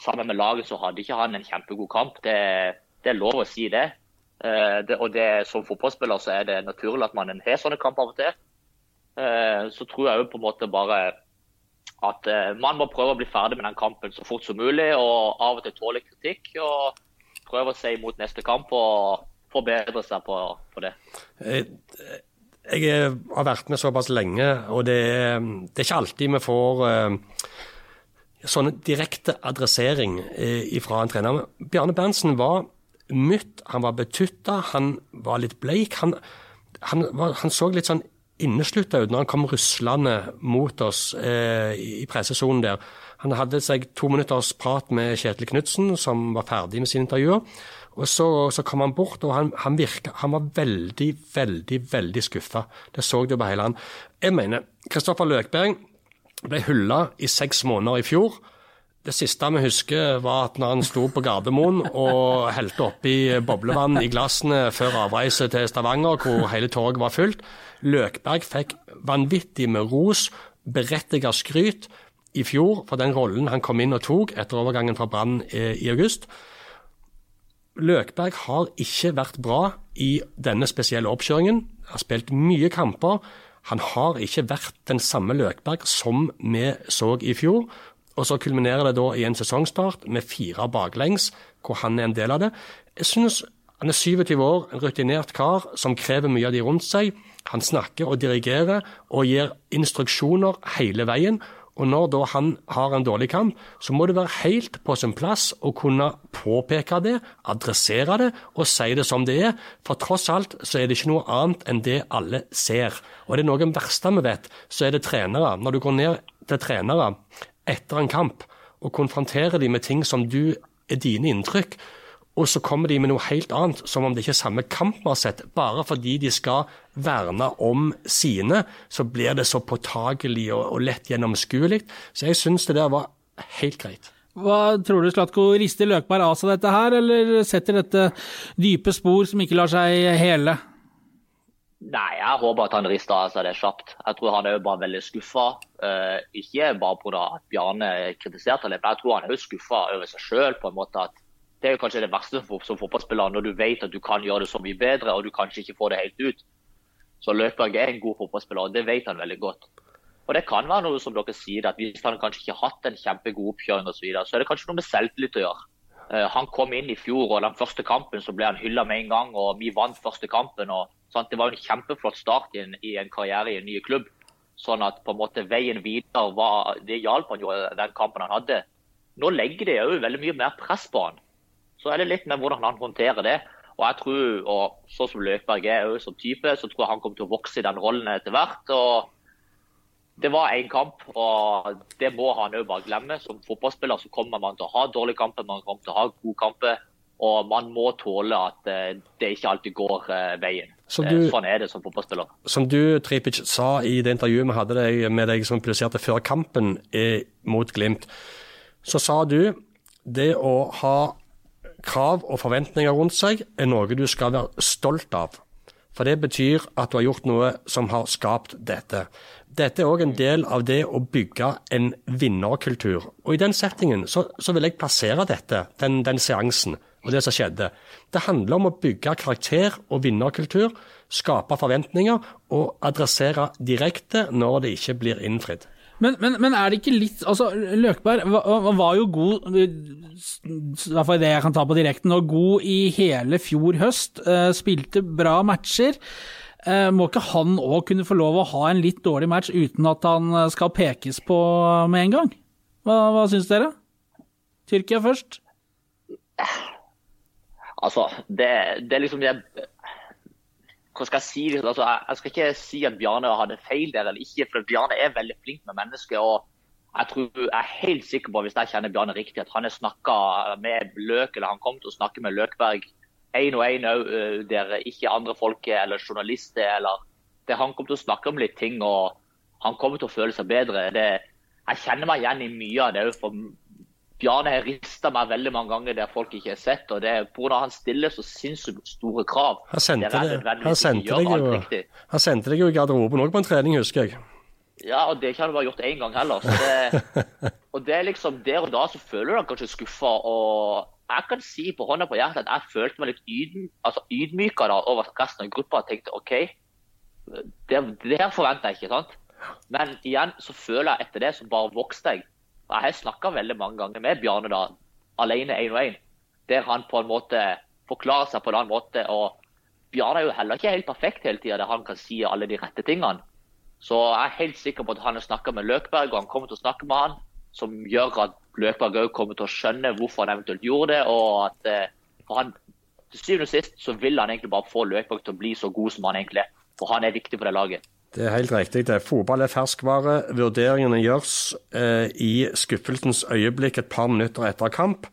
Speaker 4: Sammen med laget så hadde ikke han en kjempegod kamp. Det det er lov å si det. Eh, det og det, som fotballspiller så er det naturlig at man har sånne kamper av og til. Eh, så tror jeg jo på en måte bare at uh, man må prøve å bli ferdig med den kampen så fort som mulig. Og av og til tåle kritikk. Og prøve å se imot neste kamp og forbedre seg på, på det.
Speaker 3: Jeg har vært med såpass lenge, og det, det er ikke alltid vi får sånn direkte adressering fra en trener. Bjarne Berntsen var mytt, han var betutta, han var litt bleik. Han, han, var, han så litt sånn inneslutta ut når han kom ruslende mot oss uh, i pressesonen der. Han hadde seg to minutters prat med Kjetil Knutsen, som var ferdig med sine intervjuer. Og så, så, kom han bort, og han, han, virka, han var veldig, veldig veldig skuffa. Det så du på hele han. Jeg mener, Kristoffer Løkberg ble hylla i seks måneder i fjor. Det siste vi husker, var at når han sto på Gardermoen og helte oppi boblevann i glassene før avreise til Stavanger, hvor hele torget var fullt. Løkberg fikk vanvittig med ros, berettiget skryt, i fjor for den rollen han kom inn og tok etter overgangen fra Brann i august. Løkberg har ikke vært bra i denne spesielle oppkjøringen. Han har spilt mye kamper. Han har ikke vært den samme Løkberg som vi så i fjor. Og så kulminerer det da i en sesongstart med fire baklengs, hvor han er en del av det. Jeg synes han er 27 år, en rutinert kar som krever mye av de rundt seg. Han snakker og dirigerer og gir instruksjoner hele veien. Og når da han har en dårlig kamp, så må det være helt på sin plass å kunne påpeke det, adressere det og si det som det er. For tross alt så er det ikke noe annet enn det alle ser. Og det er noe av det verste vi vet, så er det trenere. Når du går ned til trenere etter en kamp og konfronterer dem med ting som du er dine inntrykk, og så kommer de med noe helt annet, som om det ikke er samme kamp vi har sett. Bare fordi de skal verne om sine, så blir det så påtagelig og lett gjennomskuelig. Så jeg syns det der var helt greit.
Speaker 2: Hva tror du, Slatko? Rister Løkberg av seg dette her, eller setter dette dype spor som ikke lar seg hele?
Speaker 4: Nei, jeg håper at han rister av seg det kjapt. Jeg tror han er jo bare veldig skuffa. Uh, ikke bare pga. at Bjarne kritiserte ham, men jeg tror han er jo skuffa over seg sjøl. Det er jo kanskje det verste som fotballspiller, når du vet at du kan gjøre det så mye bedre, og du kanskje ikke får det helt ut. Så Løkberg er en god fotballspiller, og det vet han veldig godt. Og Det kan være noe som dere sier, at hvis han kanskje ikke har hatt en kjempegod oppkjøring, og så, videre, så er det kanskje noe med selvtillit å gjøre. Uh, han kom inn i fjor, og den første kampen så ble han hylla med en gang, og vi vant første kampen. og Sant? Det var en kjempeflott start i en, i en, karriere i en ny klubb. Sånn at på en måte veien videre var, det hjalp han jo den kampen han hadde. Nå legger det jo veldig mye mer press på han. Så er det litt med hvordan han håndterer det. Og jeg tror, og sånn som Løkberg er som type, så tror jeg han kommer til å vokse i den rollen etter hvert. og det var én kamp, og det må han òg bare glemme. Som fotballspiller så kommer man til å ha dårlige kamper, man kommer til å ha gode kamper. Og man må tåle at eh, det ikke alltid går eh, veien. Eh,
Speaker 3: du-
Speaker 4: Sånn er det som fotballspiller.
Speaker 3: Som du, Tripic, sa i det intervjuet vi hadde deg, med deg som publiserte før kampen mot Glimt, så sa du det å ha krav og forventninger rundt seg er noe du skal være stolt av. For det betyr at du har gjort noe som har skapt dette. Dette er òg en del av det å bygge en vinnerkultur. Og i den settingen så, så vil jeg plassere dette, den, den seansen og det som skjedde. Det handler om å bygge karakter og vinnerkultur, skape forventninger og adressere direkte når det ikke blir innfridd.
Speaker 2: Men, men, men er det ikke litt altså Løkberg var, var jo god, i hvert fall det jeg kan ta på direkten, og god i hele fjor høst. eh, Spilte bra matcher. Eh, Må ikke han òg kunne få lov å ha en litt dårlig match uten at han eh, skal pekes på med en gang? Hva, hva syns dere? Tyrkia først.
Speaker 4: Altså, det, det er liksom det Hva skal jeg si? Altså, jeg, jeg skal ikke si at Bjarne hadde feil der eller ikke, for Bjarne er veldig flink med mennesker. og jeg, tror, jeg er helt sikker på, hvis jeg kjenner Bjarne riktig, at han har snakka med Løk, eller han kommer til å snakke med Løkberg én og én òg, der ikke andre folk er, eller journalister eller der Han kommer til å snakke om litt ting, og han kommer til å føle seg bedre. Det, jeg kjenner meg igjen i mye av det òg, for Bjarne har rista meg veldig mange ganger der folk ikke har sett. og det er Pga. han stiller så sinnssykt store krav.
Speaker 3: Han sendte, det,
Speaker 4: det,
Speaker 3: han sendte, deg, jo, han sendte deg jo i garderoben òg på en trening, husker jeg.
Speaker 4: Ja, og det kan du bare gjort én gang heller. Så det, og det er liksom Der og da så føler du deg kanskje skuffa. Og jeg kan si på hånda på hjertet at jeg følte meg litt ydm, altså ydmykere over resten av gruppa. og tenkte OK, det, det her forventer jeg ikke. sant? Men igjen så føler jeg etter det så bare vokste jeg. Jeg har snakka veldig mange ganger med Bjarne da, alene én og én, der han på en måte forklarer seg på en annen måte. og Bjarne er jo heller ikke helt perfekt hele tida, der han kan si alle de rette tingene. Så jeg er helt sikker på at han har snakka med Løkberg, og han kommer til å snakke med han, som gjør at Løkberg òg kommer til å skjønne hvorfor han eventuelt gjorde det. og at eh, for han, Til syvende og sist så vil han egentlig bare få Løkberg til å bli så god som han egentlig er. For han er viktig for det laget.
Speaker 3: Det er helt riktig. det. Fotball er ferskvare. Vurderingene gjøres eh, i skuffelsens øyeblikk et par minutter etter kamp.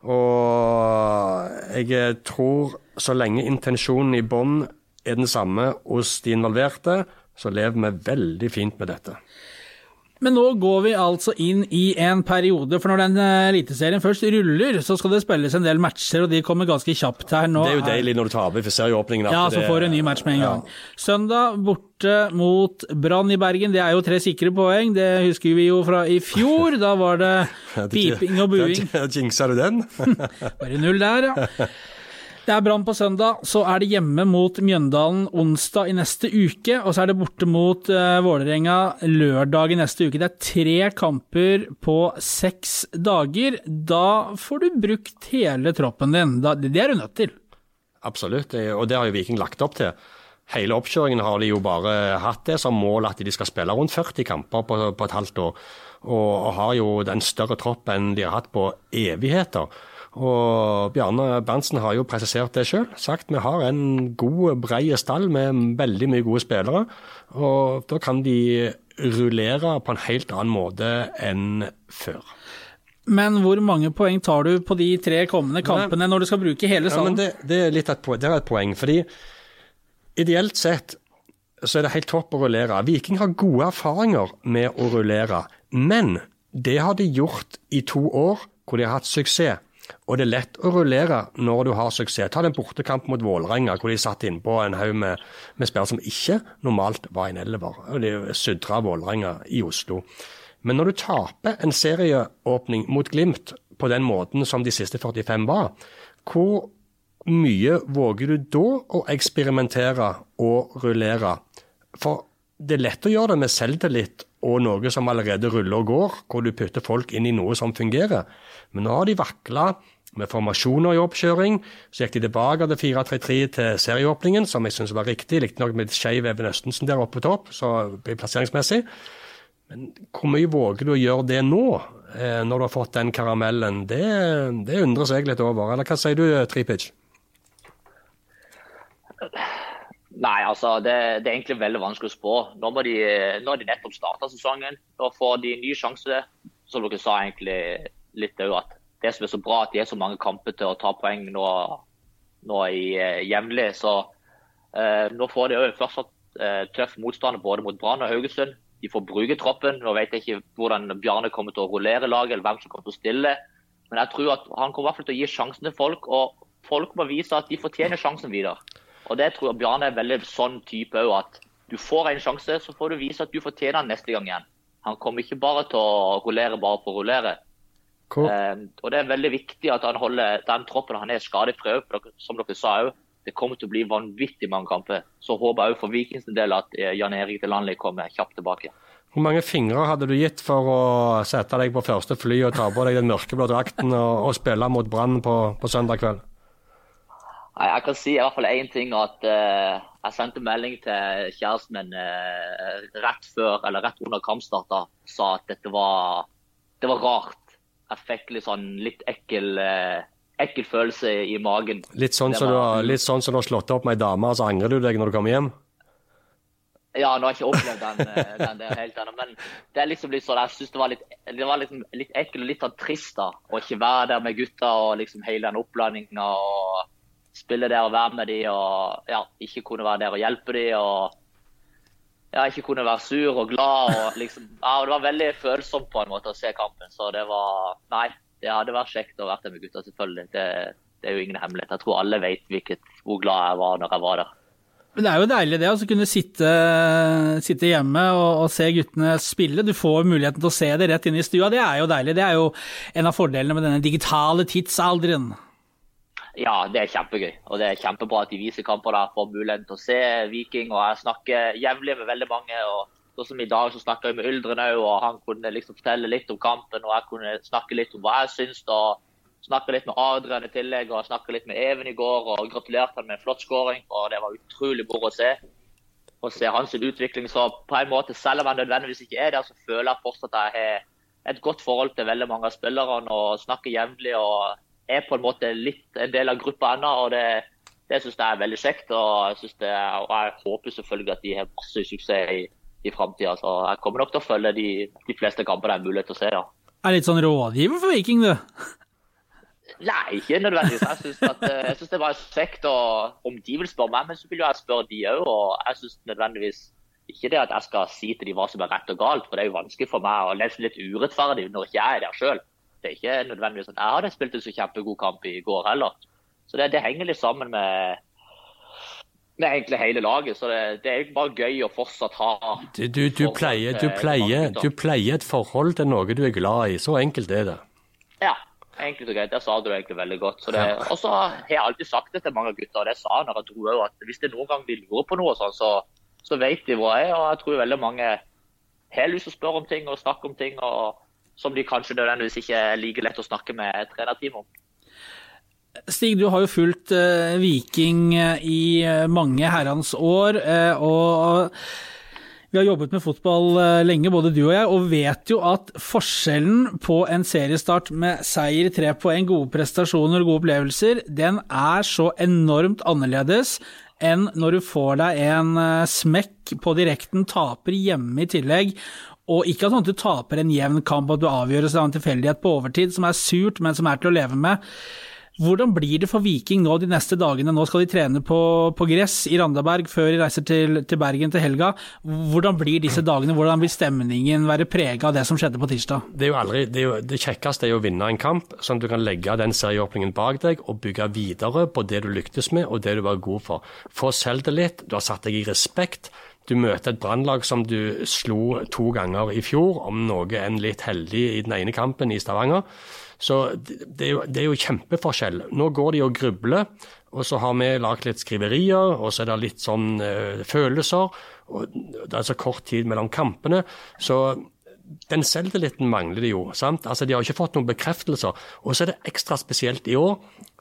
Speaker 3: Og jeg tror så lenge intensjonen i bånn er den samme hos de involverte, så lever vi veldig fint med dette.
Speaker 2: Men nå går vi altså inn i en periode, for når den eh, eliteserien først ruller, så skal det spilles en del matcher, og de kommer ganske kjapt her nå.
Speaker 3: Det er jo deilig når du taper for at
Speaker 2: Ja, så får du en ny match med en
Speaker 3: Ja.
Speaker 2: gang. Søndag borte mot Brann i Bergen. Det er jo tre sikre poeng. Det husker vi jo fra i fjor. Da var det piping og buing.
Speaker 3: Jinxa du den.
Speaker 2: Bare null der, ja. Det er Brann på søndag, så er det hjemme mot Mjøndalen onsdag i neste uke, og så er det borte mot uh, Vålerenga lørdag i neste uke. Det er tre kamper på seks dager. Da får du brukt hele troppen din. Da, det er du nødt til.
Speaker 3: Absolutt, og det har jo Viking lagt opp til. Hele oppkjøringen har de jo bare hatt det som mål at de skal spille rundt 40 kamper på, på et halvt år. Og, og har jo den større troppen de har hatt på evigheter. Og Bjarne Berntsen har jo presisert det sjøl. Sagt vi har en god, brei stall med veldig mye gode spillere. Og da kan de rullere på en helt annen måte enn før.
Speaker 2: Men hvor mange poeng tar du på de tre kommende kampene når du skal bruke hele salen?
Speaker 3: Ja, det, det, er litt et, poeng- det er et poeng. fordi ideelt sett så er det helt topp å rullere. Viking har gode erfaringer med å rullere. Men det har de gjort i to år hvor de har hatt suksess. Og det er lett å rullere når du har suksess. Ta den bortekamp mot Vålerenga, hvor de satt innpå en haug med, med spillere som ikke normalt var en elver. Og de sudra Vålerenga i Oslo. Men når du taper en serieåpning mot Glimt på den måten som de siste 45 var, hvor mye våger du da å eksperimentere og rullere? For det er lett å gjøre det med selvtillit og noe som allerede ruller og går, hvor du putter folk inn i noe som fungerer. Men nå har de vakla med formasjoner i oppkjøring. Så gikk de tilbake til 4-3-3 til serieåpningen, som jeg syns var riktig. Riktignok med skeiv Even Østensen der oppe på topp, så plasseringsmessig. Men hvor mye våger du å gjøre det nå, eh, når du har fått den karamellen? Det, det undres jeg litt over. Eller hva sier du, Tripic?
Speaker 4: Nei, altså det, det, er egentlig veldig vanskelig å spå. Nå, de, nå har de nettopp starta sesongen. Da får de en ny sjanse. Som dere sa egentlig litt òg, at det som er så bra at de er så mange kamper til å ta poeng nå, nå i eh, jevnlig. Så eh, nå får de òg fortsatt eh, tøff motstander både mot Brann og Haugesund. De får bruke troppen. Nå vet jeg ikke hvordan Bjarne kommer til å rullere laget, eller hvem som kommer til å stille. Men jeg tror at han kommer i hvert fall til å gi sjansen til folk, og folk må vise at de fortjener sjansen videre. Og det tror jeg Bjarne er veldig sånn type òg, at du får en sjanse, så får du vise at du fortjener den neste gang igjen. Han kommer ikke bare til å rullere bare for å rullere. Cool. Eh, og det er veldig viktig at han holder den troppen han er skadefri òg, som dere sa òg. Det kommer til å bli vanvittig mange kamper. Så håper jeg òg for Vikings del at eh, Jan Erik Delanli kommer kjapt tilbake.
Speaker 3: Hvor mange fingre hadde du gitt for å sette deg på første fly og ta på deg den mørkeblå drakten og, og spille mot Brann på, på søndag kveld?
Speaker 4: Jeg kan si i hvert fall én ting. at uh, Jeg sendte melding til kjæresten min uh, rett før, eller rett under kampstarta. Sa at dette var, det var rart. Jeg fikk litt sånn litt ekkel, uh, ekkel følelse i magen.
Speaker 3: Litt sånn, som var... du, sånn som du har slått opp med ei dame, og så angrer du deg når du kommer hjem?
Speaker 4: Ja, nå har jeg ikke opplevd den, den der helt ennå. Men det er liksom litt sånn, jeg synes det var litt, det var liksom litt ekkelt og litt sånn trist da, å ikke være der med gutta og liksom hele den opplandinga. og spille der og være med de og ja, ikke kunne være der og hjelpe de og ja, ikke kunne være sur og glad. og liksom, ja, Det var veldig følsomt på en måte å se kampen. Så det var Nei, det hadde vært kjekt å være der med gutta, selvfølgelig. Det, det, er jo ingen hemmelighet. Jeg tror alle vet hvilket, hvor glad jeg var når jeg var der.
Speaker 2: Men Det er jo deilig det å kunne sitte, sitte hjemme og, og, se guttene spille. Du får muligheten til å se det rett inn i stua. Det er jo deilig. Det er jo en av fordelene med denne digitale tidsalderen.
Speaker 4: Ja, det er kjempegøy. Og det er kjempebra at de viser kamper der, får muligheten til å se Viking. og Jeg snakker jevnlig med veldig mange. og sånn som I dag så snakka jeg med Yldren òg, og han kunne liksom fortelle litt om kampen. Og jeg kunne snakke litt om hva jeg syns. og Snakka litt med Adrian i tillegg, og snakka litt med Even i går. og Gratulerte han med en flott skåring. og Det var utrolig moro å se. Å se hans utvikling. Så på en måte, selv om han nødvendigvis ikke er der, så føler jeg fortsatt at jeg har et godt forhold til veldig mange av spillerne og snakker jevnlig. og er på en måte litt en del av gruppa ennå. og det, det syns jeg er veldig kjekt. Og jeg, det, og jeg, håper selvfølgelig at de har masse suksess i, i framtida. Så jeg kommer nok til å følge de, de fleste kampene det er mulighet til å se. ja.
Speaker 2: Er litt sånn rådgiver for Viking, du?
Speaker 4: Nei, ikke nødvendigvis. Jeg syns, jeg synes det var kjekt. Og om de vil spørre meg, men så vil jo jeg spørre de òg. Og jeg syns nødvendigvis ikke det at jeg skal si til dem hva som er rett og galt, for det er jo vanskelig for meg å lese litt urettferdig når ikke jeg er der sjøl. Det er ikke nødvendigvis sånn jeg hadde spilt en så kjempegod kamp i går heller. Så det, det henger litt sammen med, med egentlig hele laget. Så det, det er bare gøy å fortsatt ha
Speaker 3: Du, du, du pleier, pleier, du, pleier, et forhold til noe du er glad i. Så enkelt er det.
Speaker 4: Ja, enkelt og greit. Det sa du egentlig veldig godt. Så og så har jeg alltid sagt det til mange gutter, og det sa han når jeg dro at hvis det noen gang de lurer på noe, sånn, så, så vet de hvor jeg er. Og jeg tror veldig mange har lyst til å spørre om ting og snakke om ting. og som de kanskje nødvendigvis ikke er lett å snakke med trenerteamet om.
Speaker 2: Stig, du har jo fulgt uh, Viking eh, i uh, mange herrens år. Uh, og vi har jobbet med fotball lenge, både du og jeg, og vet jo at forskjellen på en seriestart med seier, tre poeng, gode prestasjoner og gode opplevelser, den er så enormt annerledes enn når du får deg en smekk på direkten, taper hjemme i tillegg, og ikke at du taper en jevn kamp, at du avgjøres av en tilfeldighet på overtid, som er surt, men som er til å leve med. Hvordan blir det for Viking nå de neste dagene? Nå skal de trene på, på gress i Randaberg før de reiser til, til, Bergen til helga. Hvordan blir disse dagene? Hvordan vil stemningen være prega av det som skjedde på tirsdag?
Speaker 3: Det, jo aldri, det, jo, det kjekkeste er å vinne en kamp, sånn at du kan legge den serieåpningen bak deg og bygge videre på det du lyktes med og det du var god for. Få selvtillit, du har satt deg i respekt. Du møter et brannlag som du slo to ganger i fjor, om noe enn litt heldig i den ene kampen i Stavanger. Så det er, jo, det er jo kjempeforskjell. Nå går de og grubler, og så har vi lagd litt skriverier, og så er det litt sånn uh, følelser. og Det er så kort tid mellom kampene. så den selvtilliten mangler de jo. sant? Altså, De har ikke fått noen bekreftelser. Og så er det ekstra spesielt i år,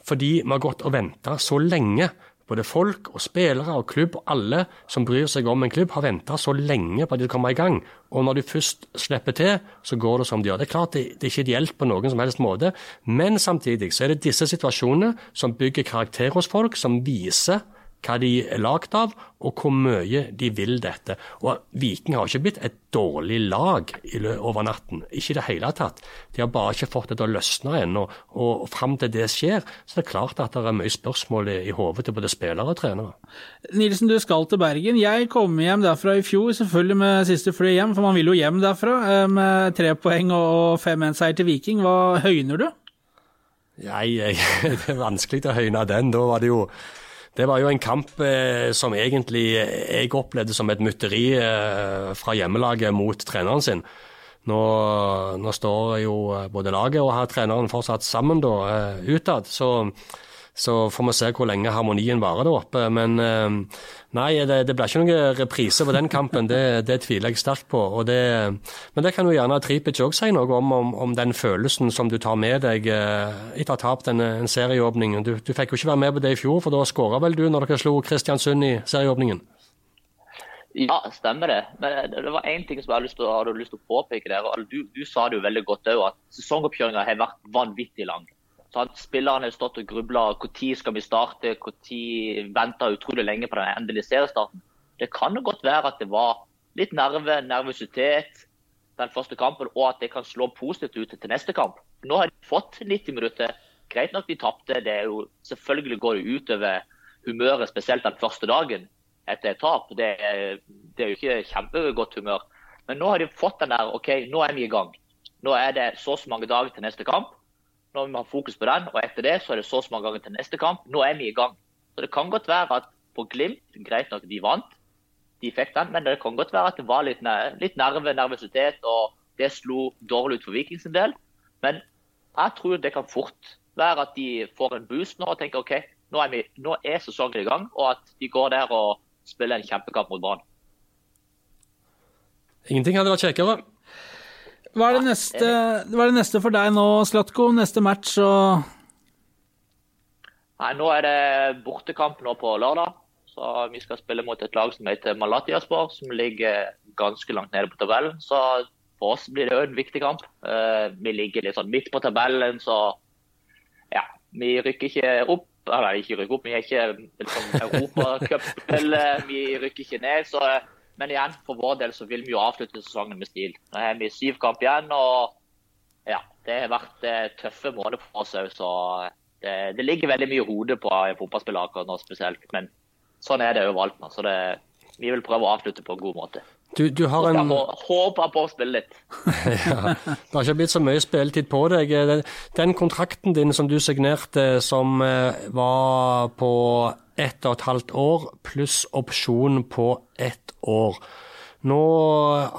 Speaker 3: fordi vi har gått og venta så lenge både folk og spillere og klubb og alle som bryr seg om en klubb, har venta så lenge på at de kommer i gang. Og når de først slipper til, så går det som de gjør. Det er klart det, det er ikke ideelt på noen som helst måte, men samtidig så er det disse situasjonene som bygger karakter hos folk, som viser hva de er lagd av, og hvor mye de vil dette. Og Viking har ikke blitt et dårlig lag over natten, ikke i det hele tatt. De har bare ikke fått det til å løsne ennå. Og fram til det skjer, så det er klart at det er mye spørsmål i hodet til både spillere og trenere.
Speaker 2: Nilsen, du skal til Bergen. Jeg kom hjem derfra i fjor, selvfølgelig med siste fly hjem, for man vil jo hjem derfra. Eh, med tre poeng og 5-1-seier til Viking. Hva høyner du?
Speaker 3: Nei, det er vanskelig å høyne den. Da var det jo det var jo en kamp eh, som egentlig jeg opplevde som et mytteri eh, fra hjemmelaget mot treneren sin. Nå, nå, står jo både laget og her treneren fortsatt sammen da, eh, utad. Så så får vi se hvor lenge harmonien varer der oppe. Men eh, nei, det, det blir ikke noen reprise på den kampen. Det, det tviler jeg sterkt på. Det, men det kan jo gjerne Tripic òg si noe om, om, om, den følelsen som du tar med deg eh, etter å ha tapt en, en serieåpning. Du, du, fikk jo ikke være med på det i fjor, for da skåra vel du når dere slo Kristiansund i serieåpningen?
Speaker 4: Ja, stemmer det. Men det var én ting som jeg hadde lyst til, hadde lyst til å påpeke der. Du, du, sa det jo veldig godt òg, at sesongoppkjøringa har vært vanvittig lang. Så at Spillerne har stått og grubla når skal vi starte, når venta utrolig lenge på den endelige seriestarten. Det kan jo godt være at det var litt nerve, nervøsitet den første kampen, og at det kan slå positivt ut til neste kamp. Nå har de fått 90 minutter. Greit nok de tapte. Det selvfølgelig går det utover humøret, spesielt den første dagen etter et tap. Det det er jo ikke kjempegodt humør. Men nå har de fått den der OK, nå er vi i gang. Nå er det så mange dager til neste kamp. Nå må vi ha fokus på den, og etter det så er det så mange ganger til neste kamp. Nå er vi i gang. Så Det kan godt være at på Glimt, greit nok de vant, de fikk den, men det kan godt være at det var litt, nerve, nervøsitet, og det slo dårlig ut for Vikings en del. Men jeg tror det kan fort være at de får en boost nå og tenker OK, nå er, vi, nå er sesongen i gang, og at de går der og spiller en kjempekamp mot Brann.
Speaker 3: Ingenting hadde vært kjekkere.
Speaker 2: Hva er det neste, hva er det neste for deg nå, Slatko? Neste match og
Speaker 4: Nei, Nå er det bortekamp nå på lørdag. Så Vi skal spille mot et lag som heter Malatiaspor, som ligger ganske langt nede på tabellen. Så for oss blir det jo en viktig kamp. Eh, vi ligger litt sånn midt på tabellen, så ja, vi rykker ikke opp. Eller ikke rykker opp, vi er ikke liksom, europacupspill. Vi rykker ikke ned. så men igjen, for vår del så vil vi jo avslutte sesongen med stil. Nå har vi syv kamp igjen, og ja, det har vært eh, tøffe måneder for oss òg. Så det, det, ligger veldig mye i hodet på en fotballspiller akkurat nå spesielt. Men sånn er det overalt nå. Så det, vi vil prøve å avslutte på en god måte.
Speaker 3: Du, du har en...
Speaker 4: Håper på å spille litt.
Speaker 3: ja, det har ikke blitt så mye spilletid på deg. Den kontrakten din som du signerte, som eh, var på ett og et halvt år, pluss opsjon på ett år. Nå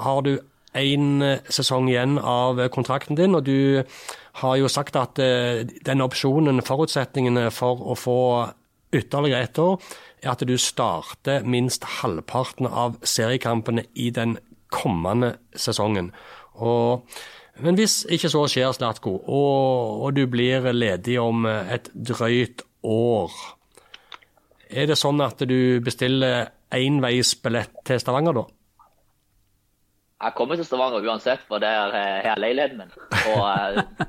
Speaker 3: har du én sesong igjen av kontrakten din, og du har jo sagt at denne den opsjonen, forutsetningene for å få ytterligere ett år, er at du starter minst halvparten av seriekampene i den kommende sesongen. Og, men hvis ikke så skjer, Slatko, og, og du blir ledig om et drøyt år er det sånn at du bestiller enveisbillett til Stavanger, da?
Speaker 4: Jeg kommer til Stavanger uansett, for det er eh, her leiligheten min. Og, eh,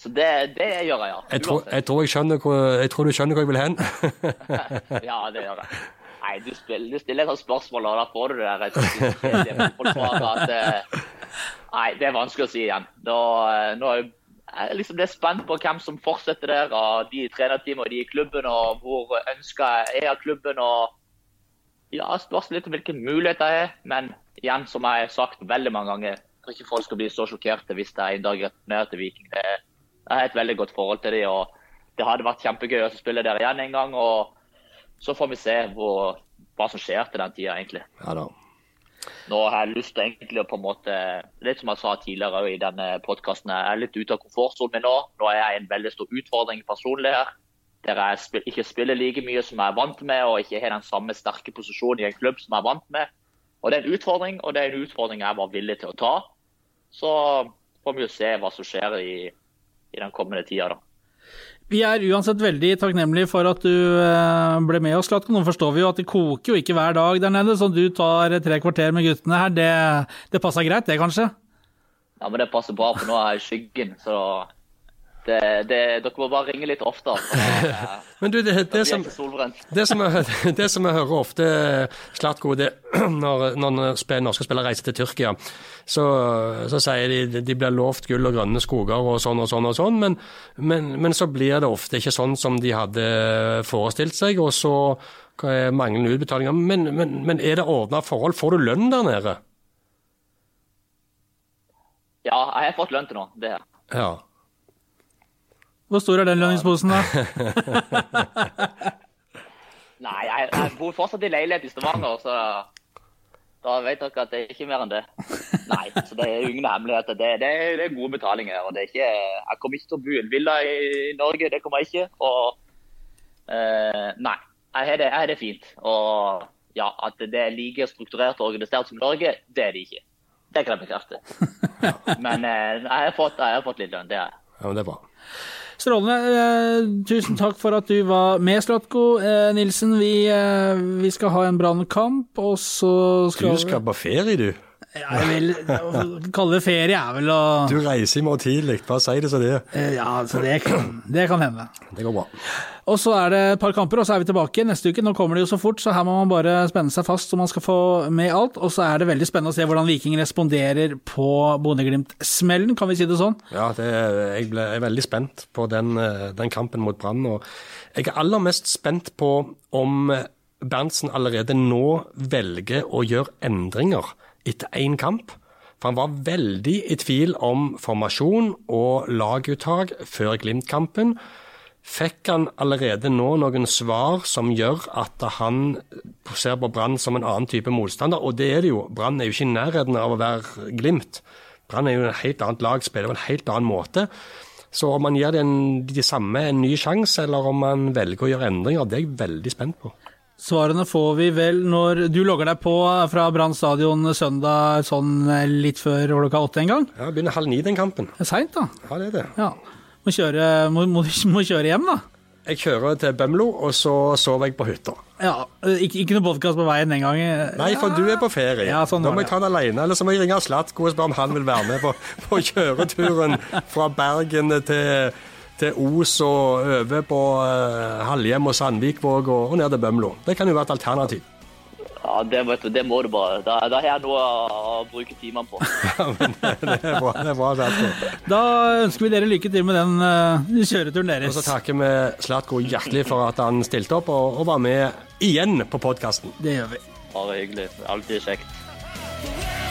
Speaker 4: så det, det, gjør jeg, ja.
Speaker 3: Jeg tror, jeg, tror jeg, skjønner hvor, jeg tror du skjønner hvor jeg vil hen.
Speaker 4: ja, det gjør jeg. Nei, du stiller, du stiller et spørsmål, og da får du det der at eh, Nei, det er vanskelig å si igjen. Da, nå er jeg liksom er spent på hvem som fortsetter der, av de trenerteamene og de i klubben, og hvor ønska jeg er av klubben. og ja, Spørs litt om hvilke muligheter jeg er. men igjen, som jeg har sagt veldig mange ganger, jeg tror ikke folk skal bli så sjokkerte hvis jeg en dag returnerer til Viking. Jeg har et veldig godt forhold til dem, og det hadde vært kjempegøy å spille der igjen en gang. og Så får vi se hvor, hva som skjer til den tida, egentlig.
Speaker 3: Ja da.
Speaker 4: Nå har jeg lyst til egentlig å på en måte, litt som jeg sa tidligere i denne podkasten, jeg er litt ute av komfortsonen min nå. Nå er jeg en veldig stor utfordring personlig her. Der jeg ikke spiller like mye som jeg er vant med, og ikke har den samme sterke posisjonen i en klubb som jeg er vant med. Og Det er en utfordring, og det er en utfordring jeg var villig til å ta. Så får vi jo se hva som skjer i, i den kommende tida. da.
Speaker 2: Vi er uansett veldig takknemlige for at du eh, ble med oss, Slatko. Nå forstår vi jo at det koker jo ikke hver dag der nede, så du tar tre kvarter med guttene her. Det, det passer greit, det kanskje?
Speaker 4: Ja, men det passer bra, for nå er jeg i skyggen, så Det, det, dere må bare ringe litt oftere. eh,
Speaker 3: Men du, det, det, som, det, som jeg, det som jeg hører ofte, Slatko, det, når, når spiller, norske spillere reiser til Tyrkia, så, så sier de de blir lovt gull og grønne skoger og sånn og sånn og sånn, men, men, men så blir det ofte ikke sånn som de hadde forestilt seg, og så mangler manglende utbetalinger. Men, men, men er det ordna forhold? Får du lønn der nede?
Speaker 4: Ja, jeg har fått lønn til nå. Det.
Speaker 3: Ja.
Speaker 2: Hvor stor er den lønningsposen, da?
Speaker 4: Nei, jeg, jeg bor fortsatt i leilighet i Stavanger, så da vet dere at det er ikke mer enn det. Nei, så det er ingen hemmeligheter. Det, det, det er gode betalinger. og det er ikke, Jeg kommer ikke til å bo i en villa i Norge, det kommer jeg ikke. Og Uh, nei, jeg har det, jeg har det fint. Og ja, at det er like strukturert og organisert som Norge, det er det ikke. Det kan jeg bekrefte. Men uh, jeg, har fått, jeg har fått litt lønn, det har jeg.
Speaker 3: ja, men det er bra.
Speaker 2: Strålende. Eh, tusen takk for at du var med, Slatko. Eh, Nilsen, vi, eh, vi skal ha en brannkamp, og så skal,
Speaker 3: Du skal på ferie, du.
Speaker 2: Jeg vil å kalle det ferie, er vel å
Speaker 3: Du reiser i morgen tidlig. Bare si det som det er.
Speaker 2: Eh, Ja, så det kan, det kan hende.
Speaker 3: Det går bra.
Speaker 2: Og så er det et par kamper, og så er vi tilbake neste uke. Nå kommer det jo så fort, så her må man bare spenne seg fast så man skal få med alt. Og så er det veldig spennende å se hvordan Viking responderer på Bodø-Glimt-smellen, kan vi si det sånn?
Speaker 3: Ja, det er, jeg ble, jeg er veldig spent på den, eh, den kampen mot Brann. og Jeg er aller mest spent på om Berntsen allerede nå velger å gjøre endringer etter én kamp. For han var veldig i tvil om formasjon og laguttak før Glimt-kampen. Fikk han allerede nå noen svar som gjør at han ser på Brann som en annen type motstander? Og det er det jo. Brann er jo ikke i nærheten av å være Glimt. Brann er jo et helt annet lag, spiller på en helt annen måte. Så om man gir de, en, de samme en ny sjanse, eller om man velger å gjøre endringer, det er jeg veldig spent på.
Speaker 2: Svarene får vi vel når du logger deg på fra Brann stadion søndag sånn litt før klokka åtte en gang.
Speaker 3: Ja, begynner halv ni den kampen.
Speaker 2: Det er seint, da.
Speaker 3: Ja, det er det.
Speaker 2: Ja. Må kjøre, må, må, må kjøre hjem, da.
Speaker 3: Jeg kjører til Bømlo, og så sover jeg på hytta.
Speaker 2: Ja, Ikke, ikke noe podkast på veien den gangen?
Speaker 3: Nei, for du er på ferie.
Speaker 2: Ja, sånn
Speaker 3: da må jeg ta den alene, eller så må jeg ringe Slatko og spørre om han vil være med på, på kjøreturen fra Bergen til, til Os og over på uh, Halhjem og Sandvikvåg og, og ned til Bømlo. Det kan jo være et alternativ.
Speaker 4: Ja, det, vet du, det må du bare. Da, da har jeg noe å bruke timene på.
Speaker 3: Ja, men det er bra. det er bra.
Speaker 2: Da ønsker vi dere lykke til med den uh, kjøreturen
Speaker 3: Og så takker vi Slatko hjertelig for at han stilte opp og, og var med igjen på podkasten.
Speaker 2: Det gjør vi.
Speaker 4: Bare hyggelig. Alltid kjekt.